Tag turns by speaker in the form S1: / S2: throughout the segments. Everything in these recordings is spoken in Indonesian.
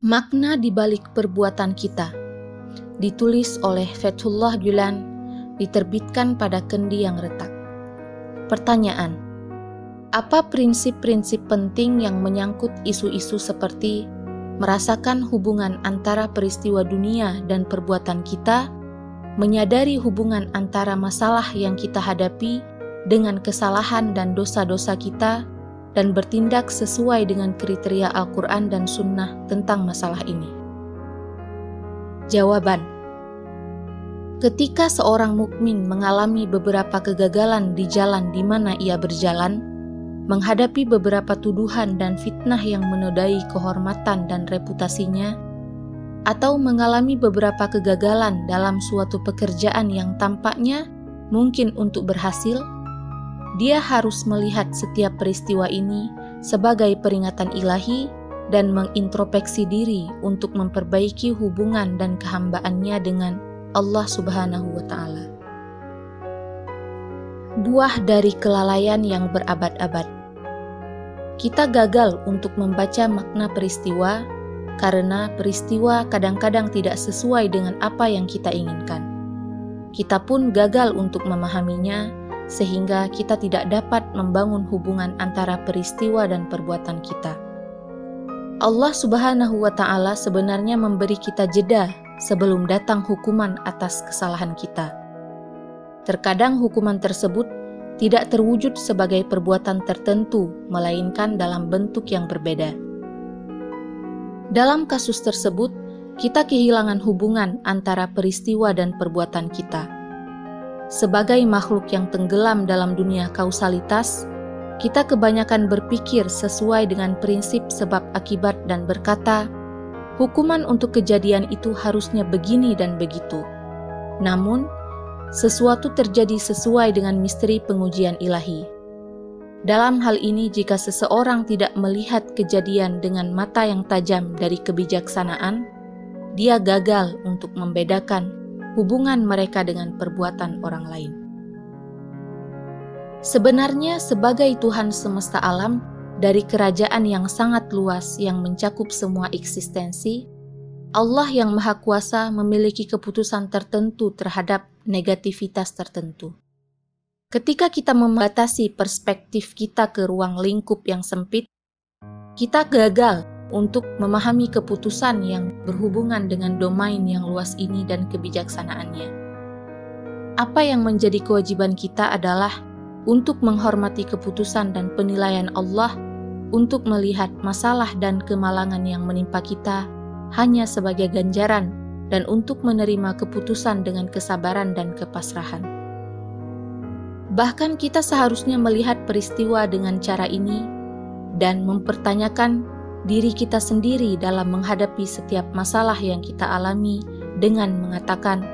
S1: Makna di balik perbuatan kita ditulis oleh Fethullah Gulen, diterbitkan pada kendi yang retak. Pertanyaan: Apa prinsip-prinsip penting yang menyangkut isu-isu seperti merasakan hubungan antara peristiwa dunia dan perbuatan kita, menyadari hubungan antara masalah yang kita hadapi dengan kesalahan dan dosa-dosa kita, dan bertindak sesuai dengan kriteria Al-Quran dan Sunnah tentang masalah ini? Jawaban: Ketika seorang mukmin mengalami beberapa kegagalan di jalan di mana ia berjalan, menghadapi beberapa tuduhan dan fitnah yang menodai kehormatan dan reputasinya, atau mengalami beberapa kegagalan dalam suatu pekerjaan yang tampaknya mungkin untuk berhasil, dia harus melihat setiap peristiwa ini sebagai peringatan ilahi dan mengintrospeksi diri untuk memperbaiki hubungan dan kehambaannya dengan Allah Subhanahu wa Ta'ala. Buah dari kelalaian yang berabad-abad, kita gagal untuk membaca makna peristiwa karena peristiwa kadang-kadang tidak sesuai dengan apa yang kita inginkan. Kita pun gagal untuk memahaminya sehingga kita tidak dapat membangun hubungan antara peristiwa dan perbuatan kita. Allah Subhanahu wa Ta'ala sebenarnya memberi kita jeda sebelum datang hukuman atas kesalahan kita. Terkadang hukuman tersebut tidak terwujud sebagai perbuatan tertentu, melainkan dalam bentuk yang berbeda. Dalam kasus tersebut, kita kehilangan hubungan antara peristiwa dan perbuatan kita sebagai makhluk yang tenggelam dalam dunia kausalitas, kita kebanyakan berpikir sesuai dengan prinsip sebab akibat dan berkata, hukuman untuk kejadian itu harusnya begini dan begitu. Namun, sesuatu terjadi sesuai dengan misteri pengujian ilahi. Dalam hal ini, jika seseorang tidak melihat kejadian dengan mata yang tajam dari kebijaksanaan, dia gagal untuk membedakan hubungan mereka dengan perbuatan orang lain. Sebenarnya, sebagai Tuhan semesta alam, dari kerajaan yang sangat luas yang mencakup semua eksistensi, Allah yang Maha Kuasa memiliki keputusan tertentu terhadap negativitas tertentu. Ketika kita membatasi perspektif kita ke ruang lingkup yang sempit, kita gagal untuk memahami keputusan yang berhubungan dengan domain yang luas ini dan kebijaksanaannya. Apa yang menjadi kewajiban kita adalah untuk menghormati keputusan dan penilaian Allah untuk melihat masalah dan kemalangan yang menimpa kita hanya sebagai ganjaran dan untuk menerima keputusan dengan kesabaran dan kepasrahan. Bahkan kita seharusnya melihat peristiwa dengan cara ini dan mempertanyakan diri kita sendiri dalam menghadapi setiap masalah yang kita alami dengan mengatakan,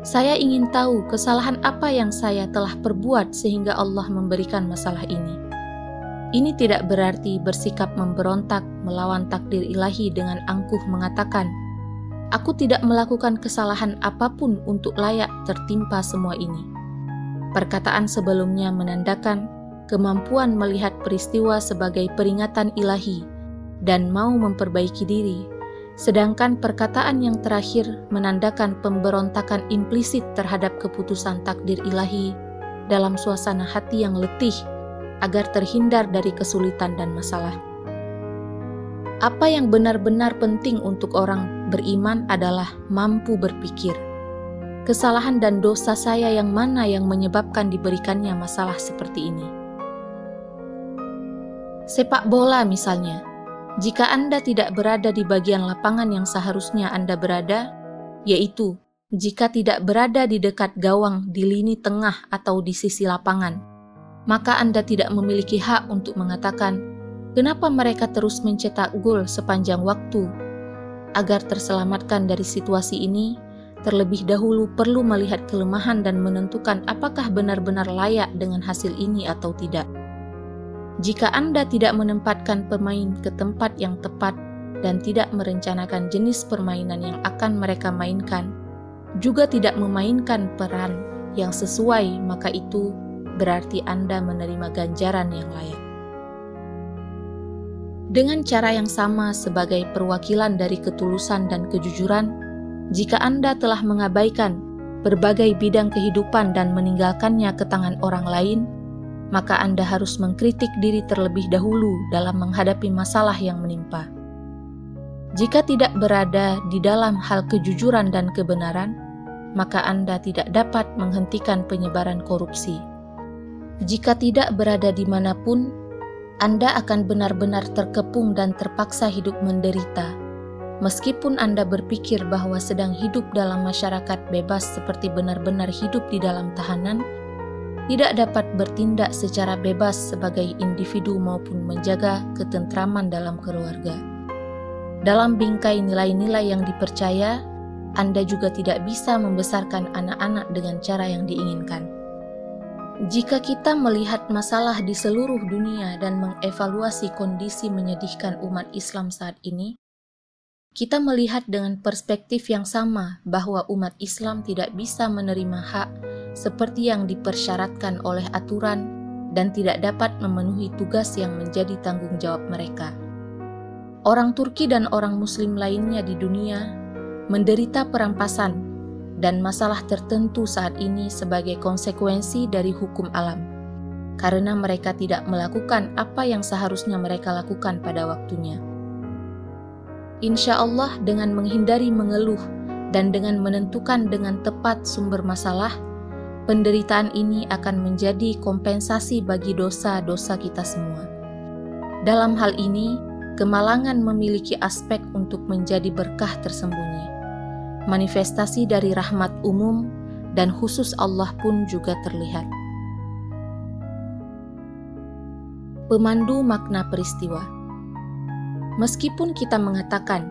S1: "Saya ingin tahu kesalahan apa yang saya telah perbuat sehingga Allah memberikan masalah ini." Ini tidak berarti bersikap memberontak melawan takdir ilahi dengan angkuh mengatakan, "Aku tidak melakukan kesalahan apa pun untuk layak tertimpa semua ini." Perkataan sebelumnya menandakan kemampuan melihat peristiwa sebagai peringatan ilahi dan mau memperbaiki diri, sedangkan perkataan yang terakhir menandakan pemberontakan implisit terhadap keputusan takdir ilahi dalam suasana hati yang letih agar terhindar dari kesulitan dan masalah. Apa yang benar-benar penting untuk orang beriman adalah mampu berpikir. Kesalahan dan dosa saya yang mana yang menyebabkan diberikannya masalah seperti ini? Sepak bola misalnya, jika Anda tidak berada di bagian lapangan yang seharusnya Anda berada, yaitu jika tidak berada di dekat gawang di lini tengah atau di sisi lapangan, maka Anda tidak memiliki hak untuk mengatakan, "Kenapa mereka terus mencetak gol sepanjang waktu?" Agar terselamatkan dari situasi ini, terlebih dahulu perlu melihat kelemahan dan menentukan apakah benar-benar layak dengan hasil ini atau tidak. Jika Anda tidak menempatkan pemain ke tempat yang tepat dan tidak merencanakan jenis permainan yang akan mereka mainkan, juga tidak memainkan peran yang sesuai, maka itu berarti Anda menerima ganjaran yang layak. Dengan cara yang sama sebagai perwakilan dari ketulusan dan kejujuran, jika Anda telah mengabaikan berbagai bidang kehidupan dan meninggalkannya ke tangan orang lain, maka Anda harus mengkritik diri terlebih dahulu dalam menghadapi masalah yang menimpa. Jika tidak berada di dalam hal kejujuran dan kebenaran, maka Anda tidak dapat menghentikan penyebaran korupsi. Jika tidak berada di mana pun, Anda akan benar-benar terkepung dan terpaksa hidup menderita. Meskipun Anda berpikir bahwa sedang hidup dalam masyarakat bebas seperti benar-benar hidup di dalam tahanan, tidak dapat bertindak secara bebas sebagai individu maupun menjaga ketentraman dalam keluarga. Dalam bingkai nilai-nilai yang dipercaya, anda juga tidak bisa membesarkan anak-anak dengan cara yang diinginkan. Jika kita melihat masalah di seluruh dunia dan mengevaluasi kondisi menyedihkan umat Islam saat ini, kita melihat dengan perspektif yang sama bahwa umat Islam tidak bisa menerima hak seperti yang dipersyaratkan oleh aturan dan tidak dapat memenuhi tugas yang menjadi tanggung jawab mereka. Orang Turki dan orang Muslim lainnya di dunia menderita perampasan dan masalah tertentu saat ini sebagai konsekuensi dari hukum alam, karena mereka tidak melakukan apa yang seharusnya mereka lakukan pada waktunya. Insya Allah, dengan menghindari mengeluh dan dengan menentukan dengan tepat sumber masalah, penderitaan ini akan menjadi kompensasi bagi dosa-dosa kita semua. Dalam hal ini, kemalangan memiliki aspek untuk menjadi berkah tersembunyi manifestasi dari rahmat umum dan khusus Allah pun juga terlihat. Pemandu makna peristiwa Meskipun kita mengatakan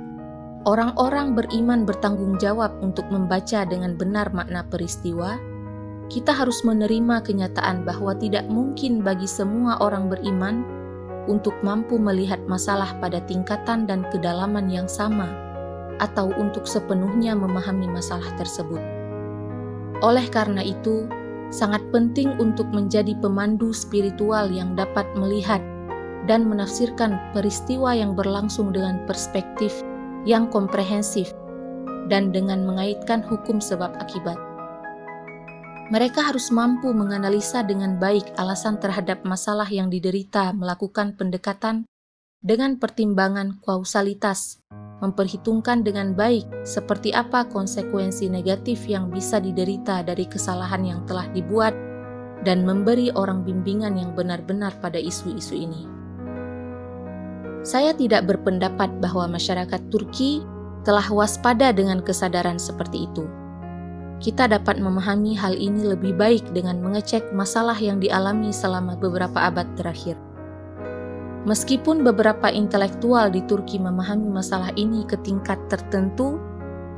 S1: orang-orang beriman bertanggung jawab untuk membaca dengan benar makna peristiwa, kita harus menerima kenyataan bahwa tidak mungkin bagi semua orang beriman untuk mampu melihat masalah pada tingkatan dan kedalaman yang sama atau untuk sepenuhnya memahami masalah tersebut. Oleh karena itu, sangat penting untuk menjadi pemandu spiritual yang dapat melihat dan menafsirkan peristiwa yang berlangsung dengan perspektif yang komprehensif dan dengan mengaitkan hukum sebab akibat. Mereka harus mampu menganalisa dengan baik alasan terhadap masalah yang diderita, melakukan pendekatan dengan pertimbangan kausalitas memperhitungkan dengan baik seperti apa konsekuensi negatif yang bisa diderita dari kesalahan yang telah dibuat, dan memberi orang bimbingan yang benar-benar pada isu-isu ini. Saya tidak berpendapat bahwa masyarakat Turki telah waspada dengan kesadaran seperti itu. Kita dapat memahami hal ini lebih baik dengan mengecek masalah yang dialami selama beberapa abad terakhir. Meskipun beberapa intelektual di Turki memahami masalah ini ke tingkat tertentu,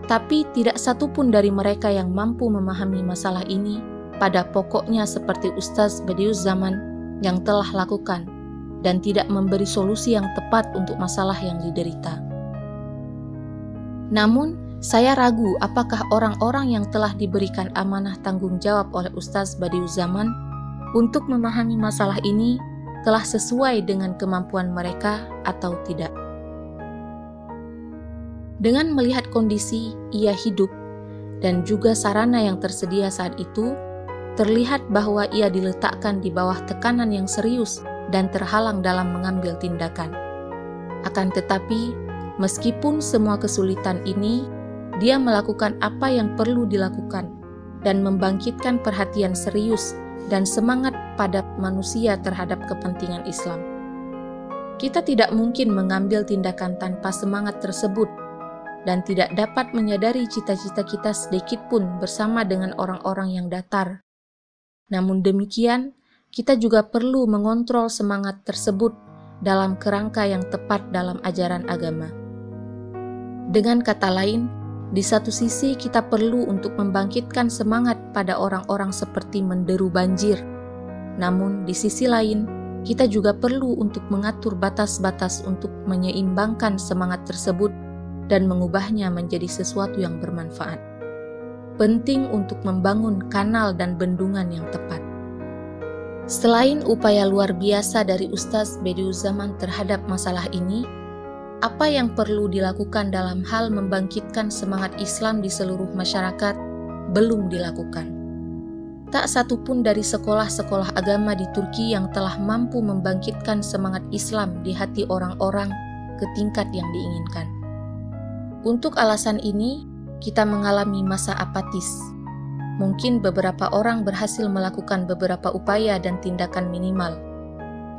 S1: tapi tidak satu pun dari mereka yang mampu memahami masalah ini pada pokoknya seperti Ustaz Badius Zaman yang telah lakukan dan tidak memberi solusi yang tepat untuk masalah yang diderita. Namun, saya ragu apakah orang-orang yang telah diberikan amanah tanggung jawab oleh Ustaz Badius Zaman untuk memahami masalah ini telah sesuai dengan kemampuan mereka atau tidak. Dengan melihat kondisi ia hidup dan juga sarana yang tersedia saat itu, terlihat bahwa ia diletakkan di bawah tekanan yang serius dan terhalang dalam mengambil tindakan. Akan tetapi, meskipun semua kesulitan ini, dia melakukan apa yang perlu dilakukan dan membangkitkan perhatian serius dan semangat pada manusia terhadap kepentingan Islam. Kita tidak mungkin mengambil tindakan tanpa semangat tersebut dan tidak dapat menyadari cita-cita kita sedikit pun bersama dengan orang-orang yang datar. Namun demikian, kita juga perlu mengontrol semangat tersebut dalam kerangka yang tepat dalam ajaran agama. Dengan kata lain, di satu sisi, kita perlu untuk membangkitkan semangat pada orang-orang seperti menderu banjir. Namun, di sisi lain, kita juga perlu untuk mengatur batas-batas untuk menyeimbangkan semangat tersebut dan mengubahnya menjadi sesuatu yang bermanfaat. Penting untuk membangun kanal dan bendungan yang tepat. Selain upaya luar biasa dari Ustaz Bediuzaman terhadap masalah ini, apa yang perlu dilakukan dalam hal membangkitkan semangat Islam di seluruh masyarakat belum dilakukan. Tak satu pun dari sekolah-sekolah agama di Turki yang telah mampu membangkitkan semangat Islam di hati orang-orang ke tingkat yang diinginkan. Untuk alasan ini, kita mengalami masa apatis. Mungkin beberapa orang berhasil melakukan beberapa upaya dan tindakan minimal.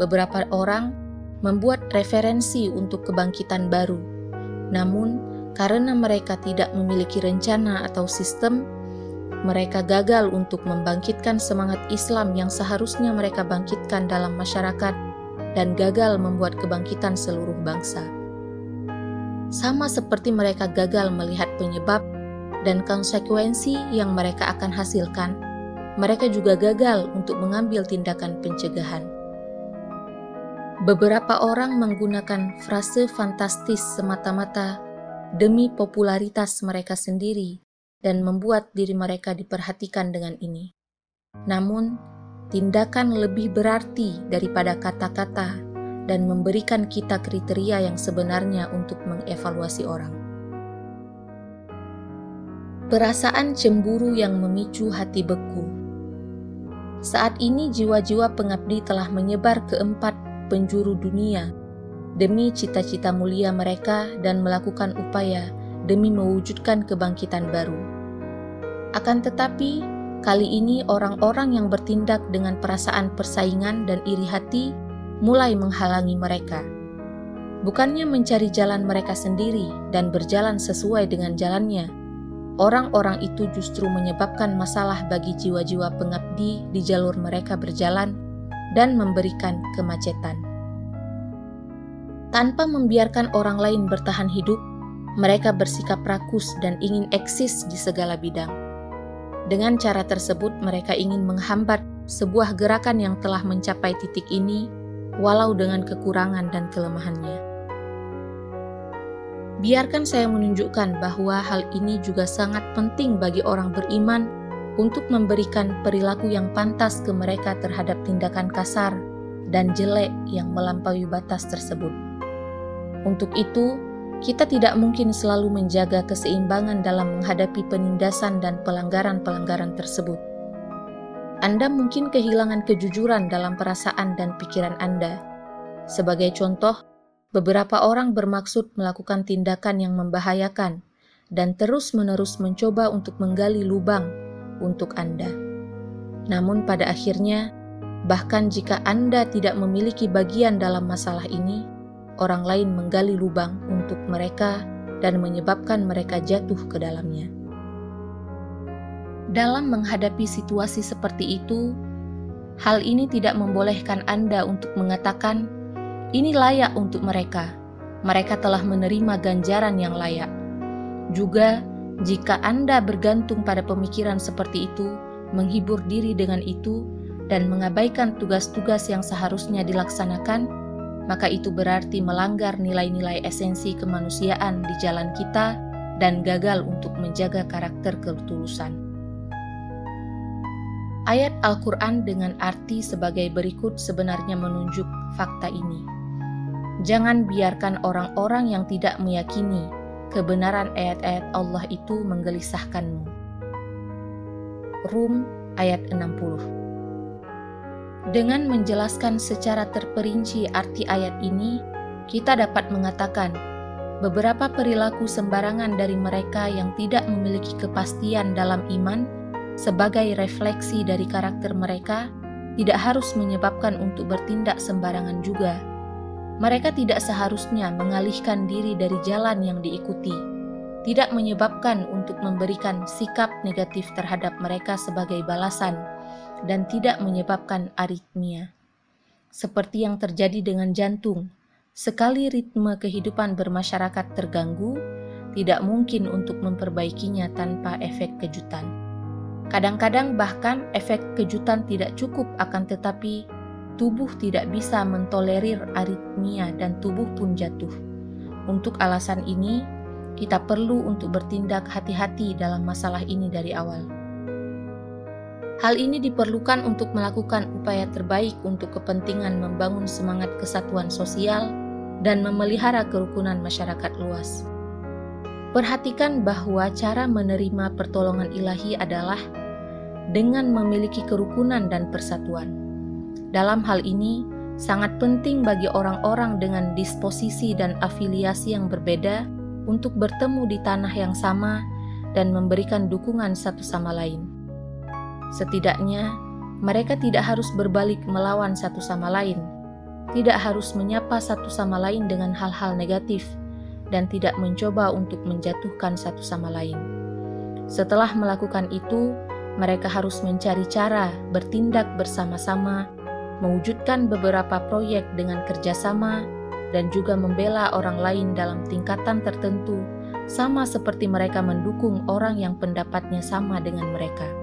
S1: Beberapa orang membuat referensi untuk kebangkitan baru. Namun, karena mereka tidak memiliki rencana atau sistem, mereka gagal untuk membangkitkan semangat Islam yang seharusnya mereka bangkitkan dalam masyarakat dan gagal membuat kebangkitan seluruh bangsa. Sama seperti mereka gagal melihat penyebab dan konsekuensi yang mereka akan hasilkan, mereka juga gagal untuk mengambil tindakan pencegahan. Beberapa orang menggunakan frase fantastis semata-mata demi popularitas mereka sendiri dan membuat diri mereka diperhatikan dengan ini. Namun, tindakan lebih berarti daripada kata-kata dan memberikan kita kriteria yang sebenarnya untuk mengevaluasi orang. Perasaan cemburu yang memicu hati beku. Saat ini jiwa-jiwa pengabdi telah menyebar ke empat penjuru dunia demi cita-cita mulia mereka dan melakukan upaya demi mewujudkan kebangkitan baru. Akan tetapi, kali ini orang-orang yang bertindak dengan perasaan persaingan dan iri hati mulai menghalangi mereka. Bukannya mencari jalan mereka sendiri dan berjalan sesuai dengan jalannya, orang-orang itu justru menyebabkan masalah bagi jiwa-jiwa pengabdi di jalur mereka berjalan dan memberikan kemacetan. Tanpa membiarkan orang lain bertahan hidup, mereka bersikap rakus dan ingin eksis di segala bidang. Dengan cara tersebut, mereka ingin menghambat sebuah gerakan yang telah mencapai titik ini, walau dengan kekurangan dan kelemahannya. Biarkan saya menunjukkan bahwa hal ini juga sangat penting bagi orang beriman untuk memberikan perilaku yang pantas ke mereka terhadap tindakan kasar dan jelek yang melampaui batas tersebut. Untuk itu, kita tidak mungkin selalu menjaga keseimbangan dalam menghadapi penindasan dan pelanggaran-pelanggaran tersebut. Anda mungkin kehilangan kejujuran dalam perasaan dan pikiran Anda. Sebagai contoh, beberapa orang bermaksud melakukan tindakan yang membahayakan dan terus-menerus mencoba untuk menggali lubang untuk Anda. Namun, pada akhirnya, bahkan jika Anda tidak memiliki bagian dalam masalah ini, orang lain menggali lubang untuk mereka dan menyebabkan mereka jatuh ke dalamnya. Dalam menghadapi situasi seperti itu, hal ini tidak membolehkan Anda untuk mengatakan, "Ini layak untuk mereka. Mereka telah menerima ganjaran yang layak." Juga, jika Anda bergantung pada pemikiran seperti itu, menghibur diri dengan itu, dan mengabaikan tugas-tugas yang seharusnya dilaksanakan, maka itu berarti melanggar nilai-nilai esensi kemanusiaan di jalan kita dan gagal untuk menjaga karakter ketulusan. Ayat Al-Quran dengan arti sebagai berikut sebenarnya menunjuk fakta ini. Jangan biarkan orang-orang yang tidak meyakini kebenaran ayat-ayat Allah itu menggelisahkanmu. Rum ayat 60 dengan menjelaskan secara terperinci arti ayat ini, kita dapat mengatakan beberapa perilaku sembarangan dari mereka yang tidak memiliki kepastian dalam iman sebagai refleksi dari karakter mereka tidak harus menyebabkan untuk bertindak sembarangan juga. Mereka tidak seharusnya mengalihkan diri dari jalan yang diikuti, tidak menyebabkan untuk memberikan sikap negatif terhadap mereka sebagai balasan dan tidak menyebabkan aritmia. Seperti yang terjadi dengan jantung, sekali ritme kehidupan bermasyarakat terganggu, tidak mungkin untuk memperbaikinya tanpa efek kejutan. Kadang-kadang bahkan efek kejutan tidak cukup akan tetapi tubuh tidak bisa mentolerir aritmia dan tubuh pun jatuh. Untuk alasan ini, kita perlu untuk bertindak hati-hati dalam masalah ini dari awal. Hal ini diperlukan untuk melakukan upaya terbaik untuk kepentingan membangun semangat kesatuan sosial dan memelihara kerukunan masyarakat luas. Perhatikan bahwa cara menerima pertolongan ilahi adalah dengan memiliki kerukunan dan persatuan. Dalam hal ini, sangat penting bagi orang-orang dengan disposisi dan afiliasi yang berbeda untuk bertemu di tanah yang sama dan memberikan dukungan satu sama lain. Setidaknya, mereka tidak harus berbalik melawan satu sama lain, tidak harus menyapa satu sama lain dengan hal-hal negatif, dan tidak mencoba untuk menjatuhkan satu sama lain. Setelah melakukan itu, mereka harus mencari cara bertindak bersama-sama, mewujudkan beberapa proyek dengan kerjasama, dan juga membela orang lain dalam tingkatan tertentu, sama seperti mereka mendukung orang yang pendapatnya sama dengan mereka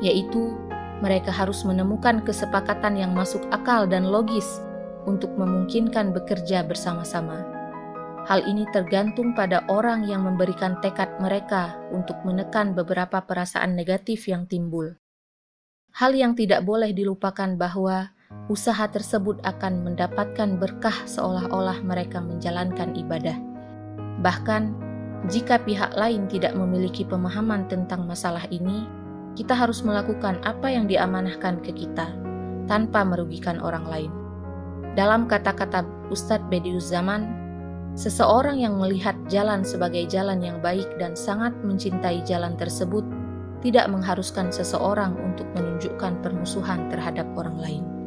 S1: yaitu mereka harus menemukan kesepakatan yang masuk akal dan logis untuk memungkinkan bekerja bersama-sama. Hal ini tergantung pada orang yang memberikan tekad mereka untuk menekan beberapa perasaan negatif yang timbul. Hal yang tidak boleh dilupakan bahwa usaha tersebut akan mendapatkan berkah seolah-olah mereka menjalankan ibadah. Bahkan, jika pihak lain tidak memiliki pemahaman tentang masalah ini, kita harus melakukan apa yang diamanahkan ke kita tanpa merugikan orang lain. Dalam kata-kata Ustadz Bedius Zaman, seseorang yang melihat jalan sebagai jalan yang baik dan sangat mencintai jalan tersebut tidak mengharuskan seseorang untuk menunjukkan permusuhan terhadap orang lain.